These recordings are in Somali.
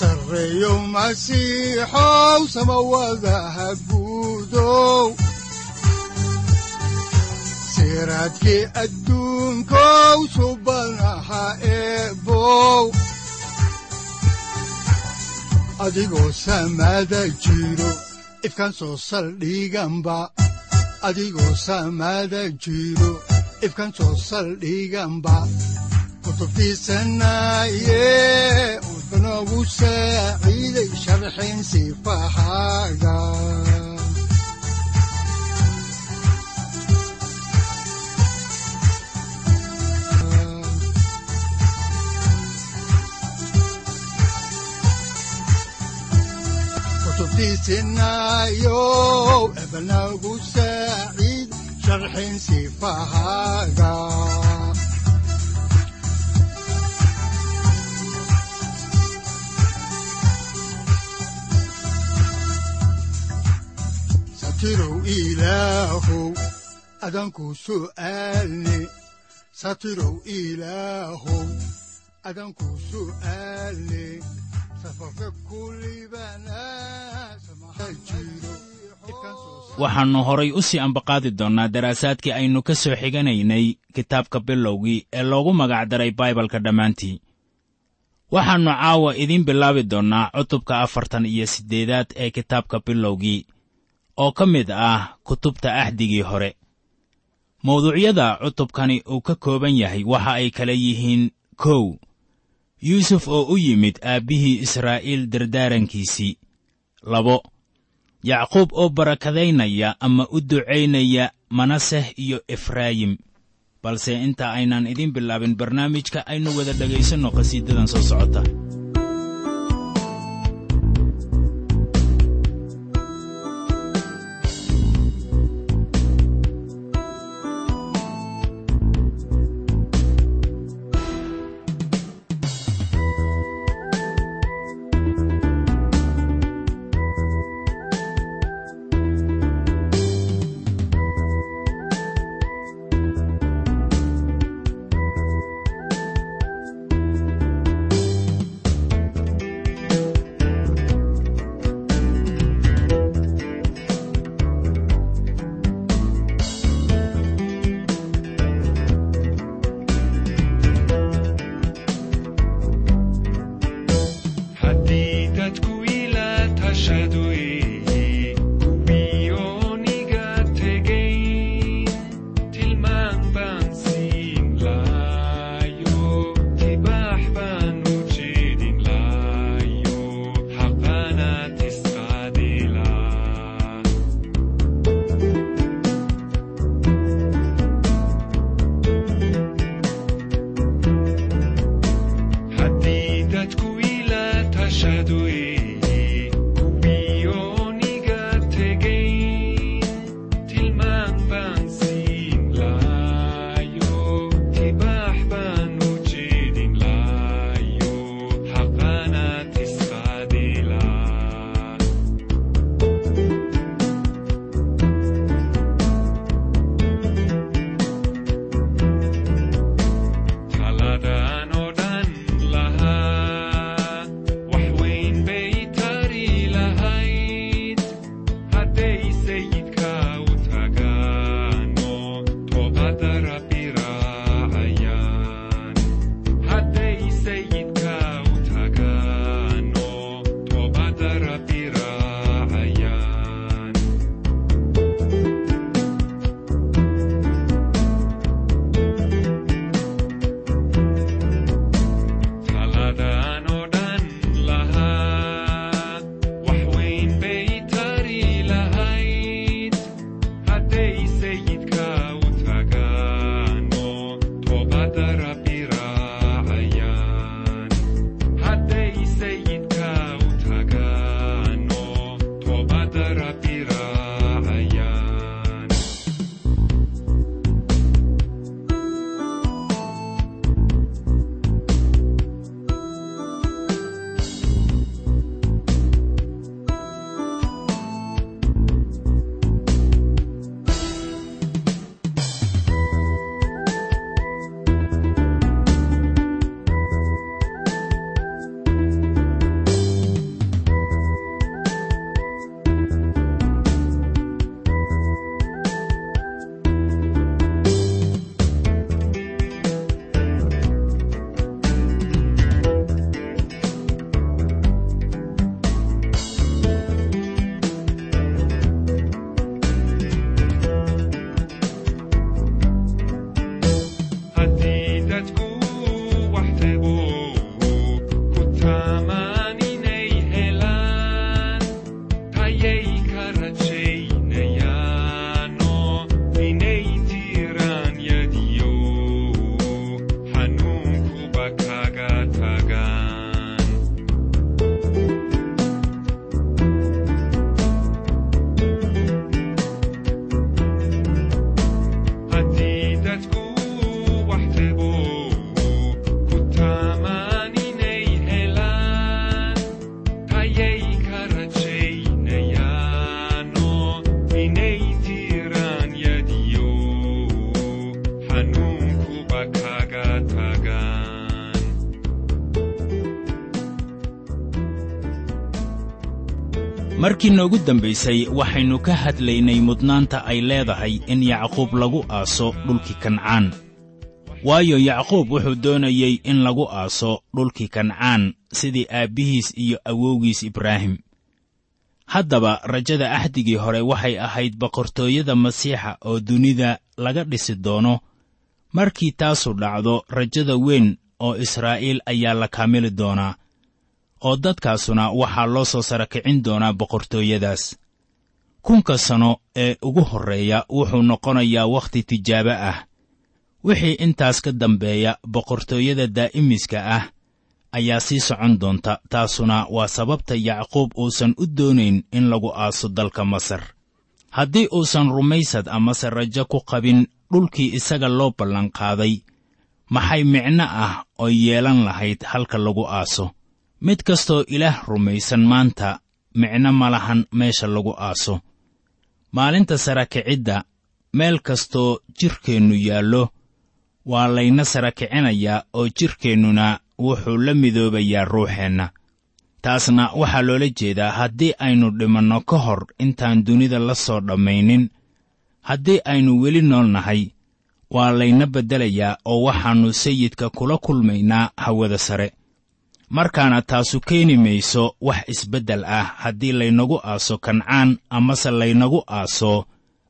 sareyow masiixow samawadaha guudow siraadkii adduunkow subanaha eebow adigoo samaada jiro ifkaan soo saldhiganba adigoo samaada jiro ifkaan soo saldhiganba kutubtiisanaye udanogu saaciiday sharxin sifahaaga kutubtiisinayo ebanagu saaciid sharxin sifahaaga satirow ilaahow adanku su'aalne satirow ilaahow adanku su'aalne waxaannu horay u sii ambaqaadi doonnaa daraasaadkii aynu ka soo xiganaynay kitaabka bilowgii ee loogu magacdaray baibalka dhammaantii. Waxaannu caawa idiin bilaabi doonnaa cutubka afartan iyo siddeedaad ee kitaabka bilowgii oo ka mid ah kutubta axdigii hore. Mawduucyada cutubkani uu ka kooban yahay waxa ay kala yihiin kow. Yuusuf oo u yimid aabbihii israa'iil dardaarankiisii. Labo yacquub oo barakadaynaya ama u ducaynaya manaseh iyo efraayim. Balse inta aynaan idiin bilaabin barnaamijka aynu wada dhegaysanno qhasiidadan soo socota shadow markii noogu dambaysay waxaynu ka hadlaynay mudnaanta ay leedahay in yacquub lagu aaso dhulkii kancaan. Waayo yacquub wuxuu doonayey in lagu aaso dhulkii kancaan sidii aabbihiis iyo awowgiis ibraahim. Haddaba rajada axdigii hore waxay ahayd boqortooyada masiixa oo dunida laga dhisi doono. Markii taasu dhacdo rajada weyn oo israa'iil ayaa la kaamili doonaa oo dadkaasuna waxaa loo soo sara kicin doonaa boqortooyadaas. Kunka sano ee ugu horreeya wuxuu noqonayaa wakhti tijaabo ah. Wixii intaas ka dambeeya boqortooyada daa'imiska ah ayaa sii socon doonta taasuna waa sababta yacquub uusan u doonayn in lagu aaso dalka masar. Haddii uusan rumaysad amase rajo ku qabin dhulkii isaga loo ballanqaaday maxay micno ah oo yeelan lahayd halka lagu aaso mid kastoo ilaah rumaysan maanta micno ma lahan meesha lagu aaso. Maalinta sara kicidda meel kastoo jidhkeennu yaallo waa layna sara kicinayaa oo jidhkeennuna wuxuu la midoobayaa ruuxeenna. Taasna waxaa loola jeedaa haddii aynu dhimanno ka hor intaan dunida la soo dhammaynin haddii aynu weli nool nahay waa layna beddelayaa oo waxaannu sayidka kula kulmaynaa hawada sare markaana taasu keeni mayso wax isbeddel ah haddii laynagu aaso kancaan amase laynagu aaso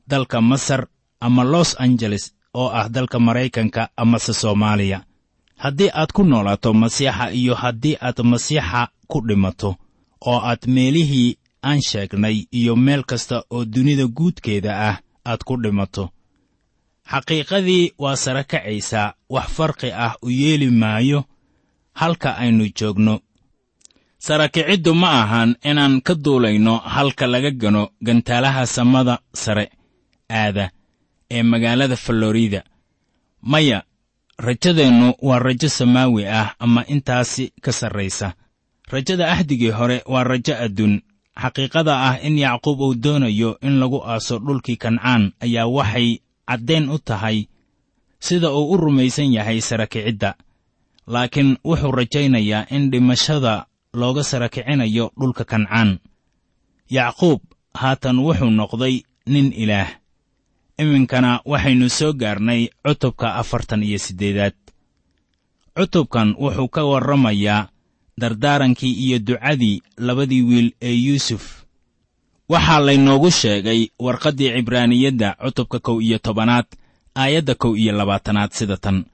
dalka masar ama los angeles oo ah dalka maraykanka amase soomaaliya. Haddii aad ku noolaato masiixa iyo haddii aad masiixa ku dhimato oo aad meelihii aan sheegnay iyo meel kasta oo dunida guudkeeda ah aad ku dhimato. Xaqiiqadii waa sara kacaysaa wax farqi ah u yeeli maayo halka aynu joogno. Sarakiciddu ma ahan inaan ka duulayno halka laga gano gantaalaha samada sare aada ee magaalada falorida maya rajadeennu waa rajo samaawi ah ama intaasi ka sarraysa rajada axdigii hore waa rajo adduun. Xaqiiqada ah in yacquub uu doonayo in lagu aaso dhulkii kancaan ayaa waxay caddayn u tahay sida uu u rumaysan yahay sarakicidda laakiin wuxuu rajaynayaa in dhimashada looga sara kicinayo dhulka kancaan. Yacquub haatan wuxuu noqday nin ilaah. Iminkana waxaynu soo gaarnay cutubka afartan iyo siddeedaad. Cutubkan wuxuu ka warramayaa dardaarankii iyo ducadii labadii wiil ee yuusuf. Waxaa laynoogu sheegay warqaddii cibraaniyadda cutubka kow iyo tobanaad aayadda kow iyo labaatanaad sida tan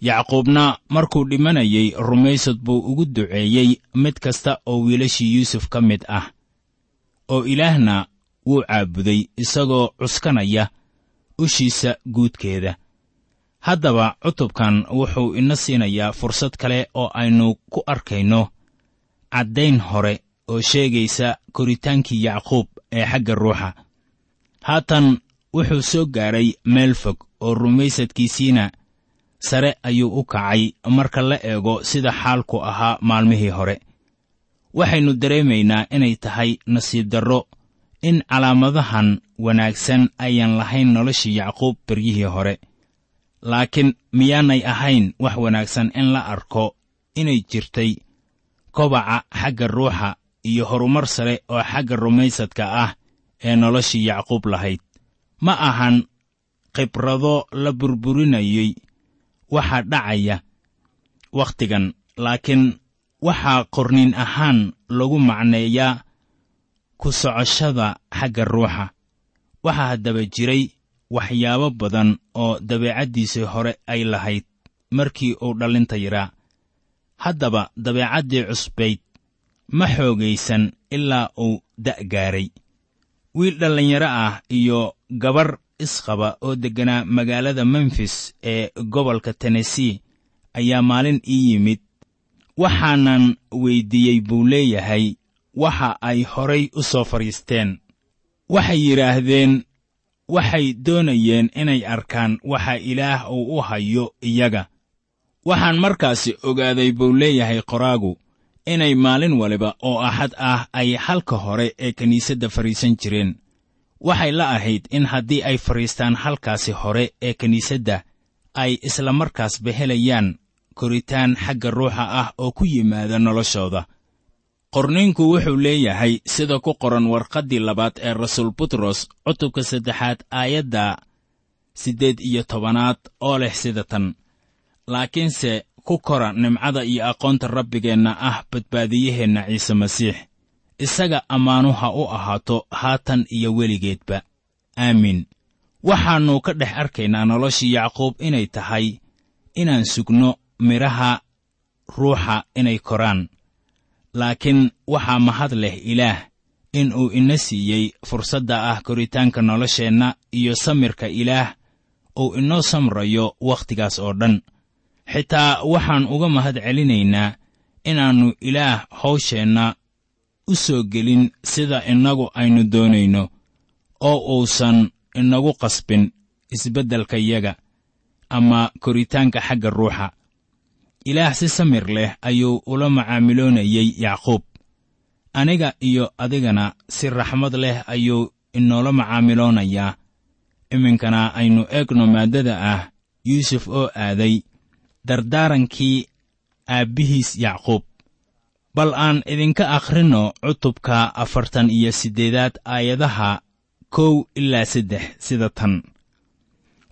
yacquubna markuu dhimanayey rumaysad buu ugu duceeyey mid kasta oo wiilashii yuusuf ka mid ah oo ilaahna wuu caabuday isagoo cuskanaya ushiisa guudkeeda. Haddaba cutubkan wuxuu ina siinayaa fursad kale oo aynu ku arkayno caddayn hore oo sheegaysa koritaankii yacquub ee xagga ruuxa. Haatan wuxuu soo gaaray meel fog oo rumaysadkiisiina sare ayuu u kacay marka la eego sida xaalku ahaa maalmihii hore. Waxaynu dareemaynaa inay tahay nasiib darro in calaamadahan wanaagsan ayaan lahayn noloshii yacquub beryihii hore. Laakiin miyaanay ahayn wax wanaagsan in la arko inay jirtay kobaca xagga ruuxa iyo horumar sare oo xagga rumaysadka ah ee noloshii yacquub lahayd. Ma ahan khibrado la burburinayey waxaa dhacaya wakhtigan laakiin waxaa qorniin ahaan lagu macneeyaa ku socoshada xagga ruuxa. Waxaa haddaba jiray waxyaabo badan oo dabeecaddiisii hore ay lahayd markii uu dhallinta yaraa haddaba dabeecaddii cusbayd ma xoogaysan ilaa uu da' gaaray. Wiil dhallinyaro ah iyo gabar isqaba oo degganaa magaalada memfis ee gobolka tennessee ayaa maalin ii yimid. Waxaanan weyddiiyey buu leeyahay waxa ay horay u soo fadhiisteen. Waxay yidhaahdeen waxay doonayeen inay arkaan waxa ilaah uu u hayo iyaga. Waxaan markaasi ogaaday buu leeyahay qoraagu inay maalin waliba oo axad ah ay halka hore ee kiniisadda fadhiisan jireen waxay la ahayd in haddii ay fadhiistaan halkaasi hore ee kiniisadda ay isla markaasba helayaan koritaan xagga ruuxa ah oo ku yimaada noloshooda. Qorniinku wuxuu leeyahay sida ku qoran warqaddii labaad ee rasuul butros cutubka saddexaad aayadda siddeed iyo tobanaad oo leh sida tan laakiinse ku kora nimcada iyo aqoonta rabbigeenna ah badbaadiyaheenna ciise masiix isaga ammaanu ha u ahaato haatan iyo weligeedba. Aamiin waxaannu ka dhex arkaynaa noloshii yacquub inay tahay inaan sugno midhaha ruuxa inay koraan. Laakiin waxaa mahad leh ilaah in uu ina siiyey fursadda ah koritaanka nolosheenna iyo samirka ilaah uu inoo samrayo wakhtigaas oo dhan. Xitaa waxaan uga mahad celinaynaa inaannu ilaah hawsheenna u soo gelin sida innagu aynu doonayno oo uusan inagu qasbin isbeddelkayaga ama koritaanka xagga ruuxa. Ilaah si samir leh ayuu ula macaamiloonayey yacquub aniga iyo adigana si raxmad leh ayuu inoola macaamiloonayaa iminkana aynu eegno maaddada ah yuusuf oo aaday dardaarankii aabbihiis yacquub bal aan idinka akhrinno cutubka afartan iyo siddeedaad aayadaha kow ilaa saddex sida tan.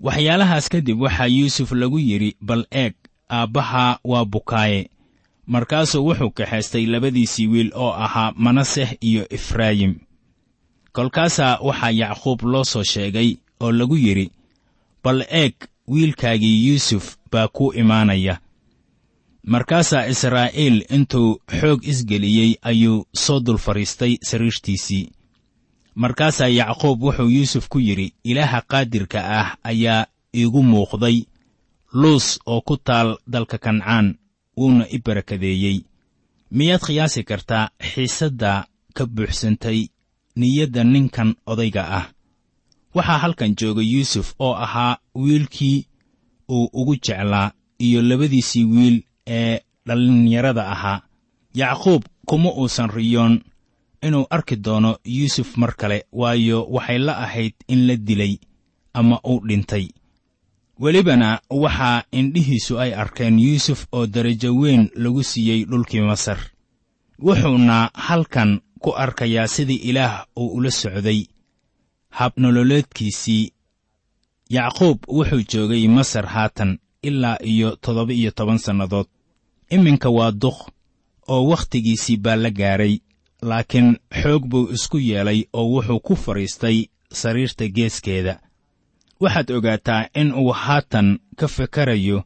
Waxyaalahaas kadib waxaa yuusuf lagu yidhi bal eeg aabbaha waa bukaaye. Markaasuu wuxuu kaxaystay labadiisii wiil oo ahaa manaseh iyo efraayim kolkaasaa waxaa yacquub loo soo sheegay oo lagu yidhi bal eeg wiilkaagii yuusuf baa kuu imaanaya markaasaa israa'iil intuu xoog isgeliyey ayuu soo dul fadhiistay sariirtiisii markaasaa yacquub wuxuu yuusuf ku yidhi ilaaha qaadirka ah ayaa iigu muuqday luus oo ku taal dalka kancaan wuuna i barakadeeyey. Miyaad khiyaasi kartaa xiisadda ka buuxsantay niyadda ninkan odayga ah? Waxaa halkan jooga yuusuf oo ahaa wiilkii uu ugu jeclaa iyo labadiisii wiil ee dhallinyarada ahaa. Yacquub kuma uusan riyoon. Inuu arki doono yuusuf mar kale waayo waxay la ahayd in la dilay ama uu dhintay. Welibana waxaa indhihiisu ay arkeen yuusuf oo darajo weyn lagu siiyey dhulkii masar. Wuxuuna halkan ku arkayaa sidii ilaah uu ula socday. Habnololeedkiisii yacquub wuxuu joogay masar haatan ilaa iyo toddoba iyo toban sannadood iminka waa duq oo wakhtigiisii baa la gaaray laakiin xoog buu isku yeelay oo wuxuu ku fadhiistay sariirta geeskeeda. Waxaad ogaataa in uu haatan ka fekerayo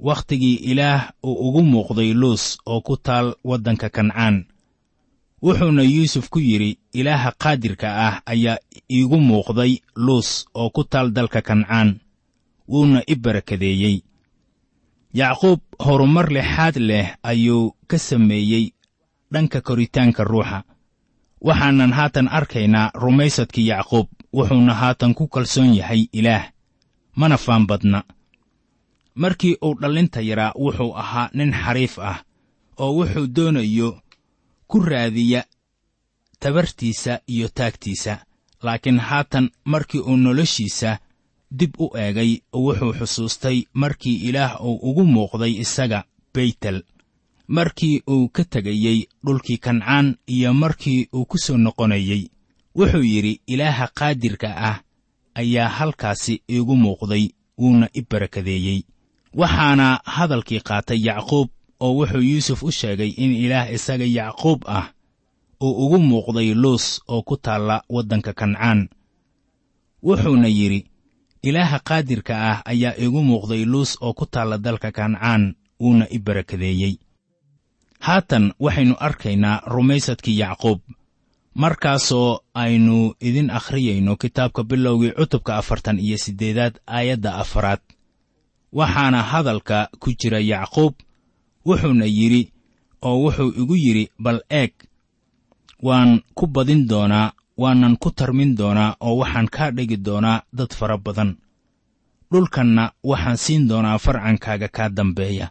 wakhtigii ilaah uu ugu muuqday luus oo ku taal waddanka kancaan. Wuxuuna yuusuf ku yidhi ilaaha qaadirka ah ayaa iigu muuqday luus oo ku taal dalka kancaan. Wuuna i barakadeeyey yacquub horumar lexaad leh ayuu ka sameeyey dhanka koritaanka ruuxa. Waxaanan haatan arkaynaa rumaysadkii yacquub wuxuuna haatan ku kalsoon yahay ilaah mana faan badna markii uu dhallinta yaraa wuxuu ahaa nin xariif ah oo wuxuu doonayo ku raadiya tabartiisa iyo taagtiisa laakiin haatan markii uu noloshiisa dib u eegay wuxuu xusuustay markii ilaah uu ugu muuqday isaga beytel. Markii uu ka tegayey dhulkii kancaan iyo markii uu ku soo noqonayey wuxuu yidhi ilaaha qaadirka ah ayaa halkaasi iigu muuqday wuuna i barakadeeyey. Waxaana hadalkii qaatay yacquub oo wuxuu yuusuf u sheegay in ilaah isaga yacquub ah uu ugu muuqday luus oo ku taalla waddanka kancaan. Wuxuuna yidhi ilaaha qaadirka ah ayaa iigu muuqday luus oo ku taalla dalka kancaan wuuna i barakadeeyey. Haatan waxaynu arkaynaa rumaysadkii yacquub markaasoo aynu idin akhriyayno kitaabka bilowgii cutubka afartan iyo siddeedaad aayadda afaraad. Waxaana hadalka ku jira yacquub wuxuuna yidhi oo wuxuu igu yidhi bal eeg waan ku badin doonaa waanan ku tarmin doonaa oo waxaan kaa dhigi doonaa dad fara badan. Dhulkanna waxaan siin doonaa farcankaaga kaa dambeeya.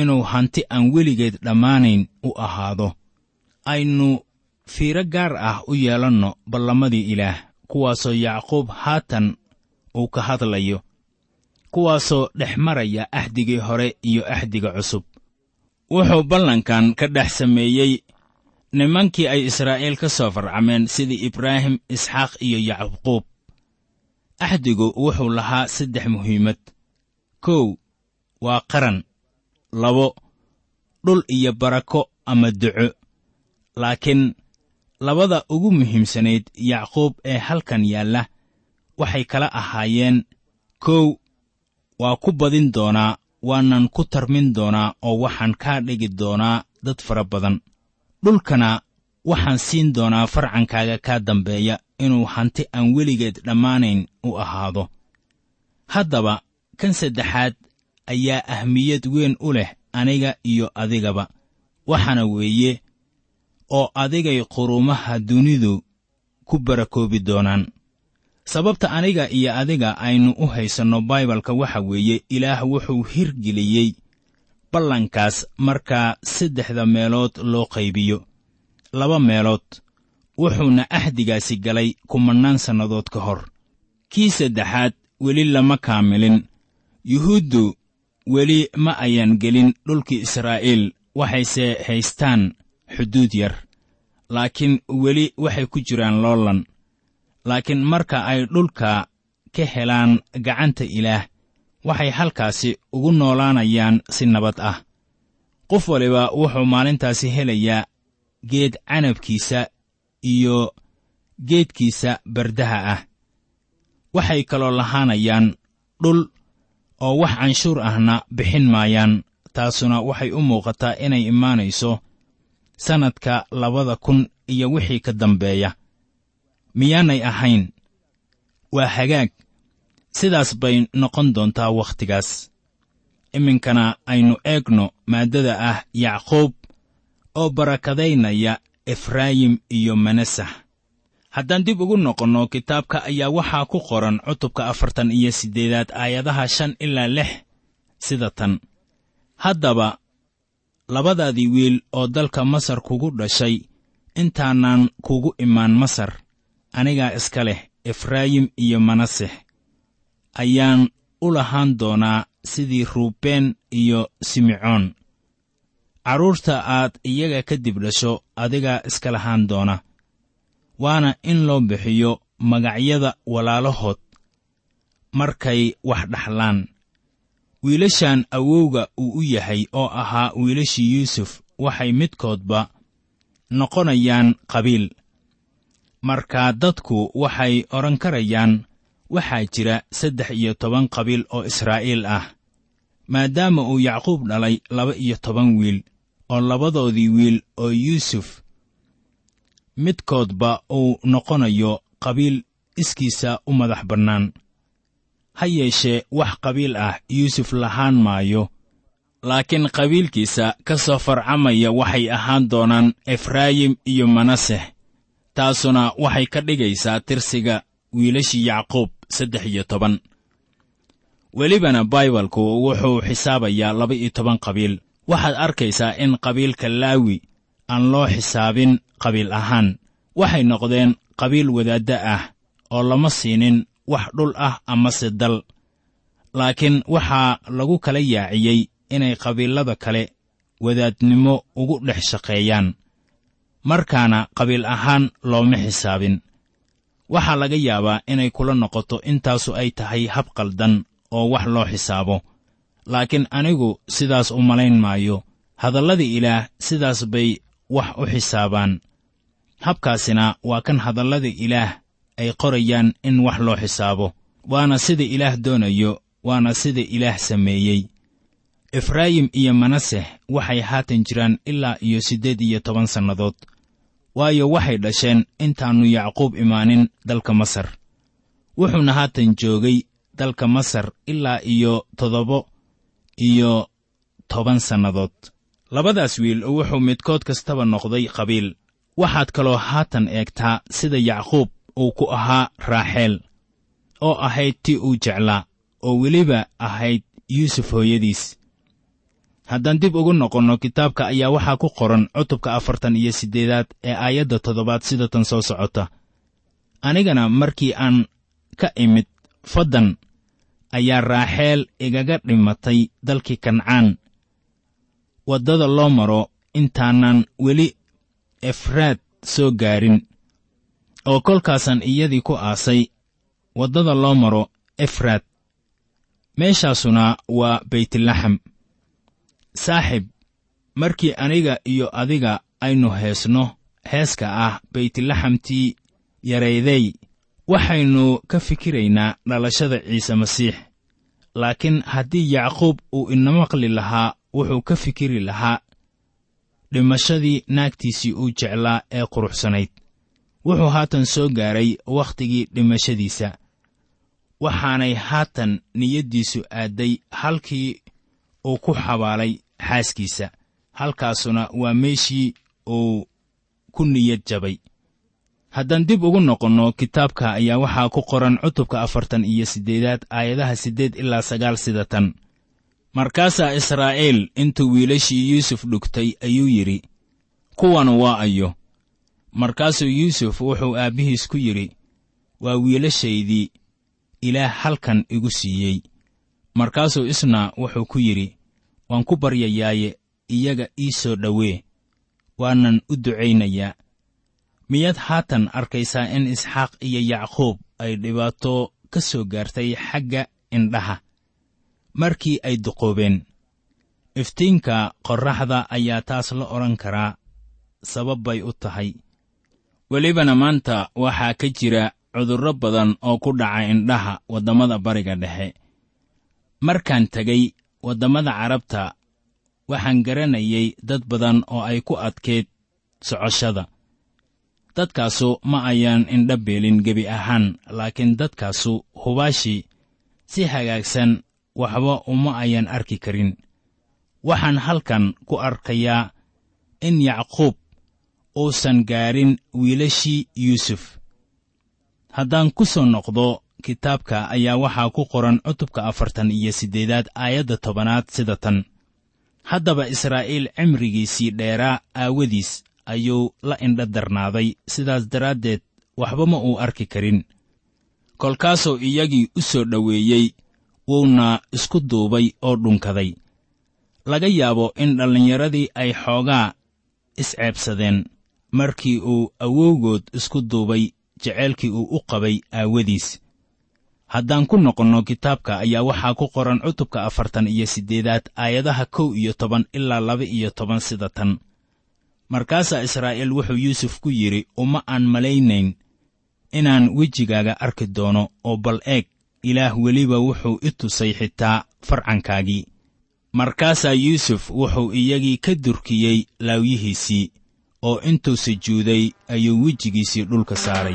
Inuu hanti aan weligeed dhammaanayn u ahaado. Aynu fiiro gaar ah u yeelanno ballamadii ilaah kuwaasoo yacquub haatan uu ka hadlayo kuwaasoo dhex maraya axdigii hore iyo axdiga cusub. Wuxuu ballankan ka dhex sameeyey nimankii ay israa'iil ka soo farcameen sidii ibraahim isxaaq iyo yacquub axdigu wuxuu lahaa saddex muhiimad. Kow waa qaran. Labo dhul iyo barako ama duco. Laakiin labada ugu muhiimsanayd yacquub ee halkan yaalla waxay kala ahaayeen kow waa ku badin doonaa waanan ku tarmin doonaa oo waxaan kaa dhigi doonaa dad fara badan dhulkana waxaan siin doonaa farcankaaga kaa dambeeya inuu hanti aan weligeed dhammaanayn u ahaado. Haddaba kan saddexaad ayaa ahmiyad weyn u leh aniga iyo adigaba. Waxaana weeye oo adigay qurumaha dunidu ku barakoobi doonaan. Sababta aniga iyo adiga aynu u haysanno baibalka waxa weeye ilaah wuxuu hirgeliyey ballankaas markaa saddexda meelood loo qaybiyo. Laba meelood wuxuuna axdigaasi galay kumannaan sannadood ka hor. Kii saddexaad weli lama kaamilin. Yuhuuddu weli ma ayan gelin dhulkii israa'iil waxayse haystaan xuduud yar. Laakiin weli waxay ku jiraan loolan laakiin marka ay dhulka ka helaan gacanta ilaah waxay halkaasi ugu noolaanayaan si nabad ah. Qof waliba wuxuu maalintaasi helayaa geed canabkiisa iyo geedkiisa bardaha ah. Waxay kaloo lahaanayaan dhul oo wax canshuur ahna bixin maayaan taasuna waxay u muuqataa inay imaanayso sannadka labada kun iyo wixii ka dambeeya. Miyaanay ahayn waa hagaag sidaas bay noqon doontaa wakhtigaas. Iminkana aynu eegno maaddada ah yacquub oo barakadaynaya efraayim iyo manasax haddaan dib ugu noqonno kitaabka ayaa waxaa ku qoran cutubka afartan iyo siddeedaad aayadaha shan ilaa lix sida tan. Haddaba labadaadii wiil oo dalka masar kugu dhashay intaanaan kugu imaan masar anigaa iska leh efraayim iyo manasex ayaan u lahaan doonaa sidii ruubeen iyo simecoon carruurta aad iyaga kadib dhasho adigaa iska lahaan doona. Waana in loo bixiyo magacyada walaalahood. Markay wax dhaxlaan. Wiilashan awowga uu u yahay oo ahaa wiilashii yuusuf waxay midkoodba noqonayaan qabiil. Markaa dadku waxay odhan karayaan waxaa jira saddex iyo toban qabiil oo israa'iil ah maadaama uu yacquub dhalay laba iyo toban wiil oo labadoodii wiil oo yuusuf. Midkoodba uu noqonayo qabiil iskiisa u madax bannaan. Ha yeeshee wax qabiil ah yuusuf lahaan maayo laakiin qabiilkiisa ka soo farcamaya waxay ahaan doonaan efraayim iyo manasex taasuna waxay ka dhigaysaa tirsiga wiilashii yacquub saddex iyo toban. Welibana baibalku wuxuu xisaabayaa laba iyo toban qabiil. Waxaad arkaysaa in qabiilka laawi aan loo xisaabin qabiil ahaan. Waxay noqdeen qabiil wadaadda ah oo lama siinin wax dhul ah amase dal. Laakiin waxaa lagu kala yaaciyey inay qabiilada kale wadaadnimo ugu dhex shaqeeyaan. Markaana qabiil ahaan looma xisaabin waxaa laga yaabaa inay kula noqoto intaasu ay tahay hab qaldan oo wax loo xisaabo. Laakiin anigu sidaas u malayn maayo. Hadalladii ilaah sidaas bay wax u xisaabaan. Habkaasina waa kan hadallada ilaah ay qorayaan in wax loo xisaabo. Waana sida ilaah doonayo waana sida ilaah sameeyey. Efraayim iyo manasex waxay haatan jiraan ilaa iyo siddeed iyo toban sannadood waayo waxay dhasheen intaannu yacquub imaanin dalka masar. Wuxuuna haatan joogay dalka masar ilaa iyo toddoba iyo toban sannadood. Labadaas wiil wuxuu midkood kastaba noqday qabiil. Waxaad kaloo haatan eegtaa sida yacquub uu ku ahaa raaxeel oo ahayd ti uu jeclaa oo weliba ahayd yuusuf hooyadiis haddaan dib ugu noqonno kitaabka ayaa waxaa ku qoran cutubka afartan iyo siddeedaad ee aayadda toddobaad sida tan soo socota. Anigana markii aan ka imid faddan ayaa raaxeel igaga dhimatay dalkii kancaan. Waddada loo maro intaanan weli efraad soo gaarin oo kolkaasaan iyadii ku aasay waddada loo maro efraad meeshaasuna waa beytlaxam saaxib markii aniga iyo adiga aynu heesno heeska ah beytlaxamtii yareydey waxaynu ka fikiraynaa dhalashada ciise masiix. Laakiin haddii yacquub uu ina maqli lahaa wuxuu ka fikiri lahaa dhimashadii naagtiisii uu jeclaa ee quruxsanayd. Wuxuu haatan soo gaaray wakhtigii dhimashadiisa waxaanay haatan niyaddiisu aadday halkii uu ku xabaalay xaaskiisa. Halkaasuna waa meeshii uu ku niyad jabay. Haddaan dib ugu noqonno kitaabka ayaa waxaa ku qoran cutubka afartan iyo siddeedaad aayadaha siddeed ilaa sagaal sida tan. Markaasaa israa'iil intuu wiilashii yuusuf dhugtay ayuu yidhi kuwan waa ayo markaasuu yuusuf wuxuu aabbihiis ku yidhi waa wiilashaydii ilaah halkan igu siiyey markaasuu isna wuxuu ku yidhi waan ku baryayaaye iyaga ii soo dhowee waanan u ducaynayaa. Miyaad haatan arkaysaa in isxaaq iyo yacquub ay dhibaato ka soo gaartay xagga indhaha markii ay duqoobeen. Iftiinka qorraxda ayaa taas la odhan karaa sabab bay u tahay. Welibana maanta waxaa ka jira cudurro badan oo ku dhaca indhaha waddamada bariga dhexe. Markaan tegay waddamada carabta waxaan garanayay dad badan oo ay ku adkeed socoshada. Dadkaasu ma ayaan indha beelin gebi ahaan laakiin dadkaasu hubaashii si hagaagsan waxba uma ayan arki karin. Waxaan halkan ku arkayaa in yacquub uusan gaadhin wiilashii yuusuf. Haddaan ku soo noqdo kitaabka ayaa waxaa ku qoran cutubka afartan iyo siddeedaad aayadda tobanaad sida tan. Haddaba israa'iil cimrigiisii dheeraa aawadiis ayuu la indha darnaaday. Sidaas daraaddeed waxba ma uu arki karin. Kolkaasuu iyagii u soo dhoweeyey wuuna isku duubay oo dhunkaday. Laga yaabo in dhallinyaradii ay xoogaa isceebsadeen markii uu awowgood isku duubay jeceylkii uu u qabay aawadiis haddaan ku noqonno kitaabka ayaa waxaa ku qoran cutubka afartan iyo siddeedaad aayadaha kow iyo toban ilaa laba iyo toban sida tan. Markaasaa israa'iil wuxuu yuusuf ku yidhi uma aan malaynayn inaan wejigaaga arki doono oo bal eeg ilaah weliba wuxuu i tusay xitaa farcankaagii. Markaasaa yuusuf wuxuu iyagii ka durkiyey laawyihiisii oo intuu sujuuday ayuu wejigiisii dhulka saaray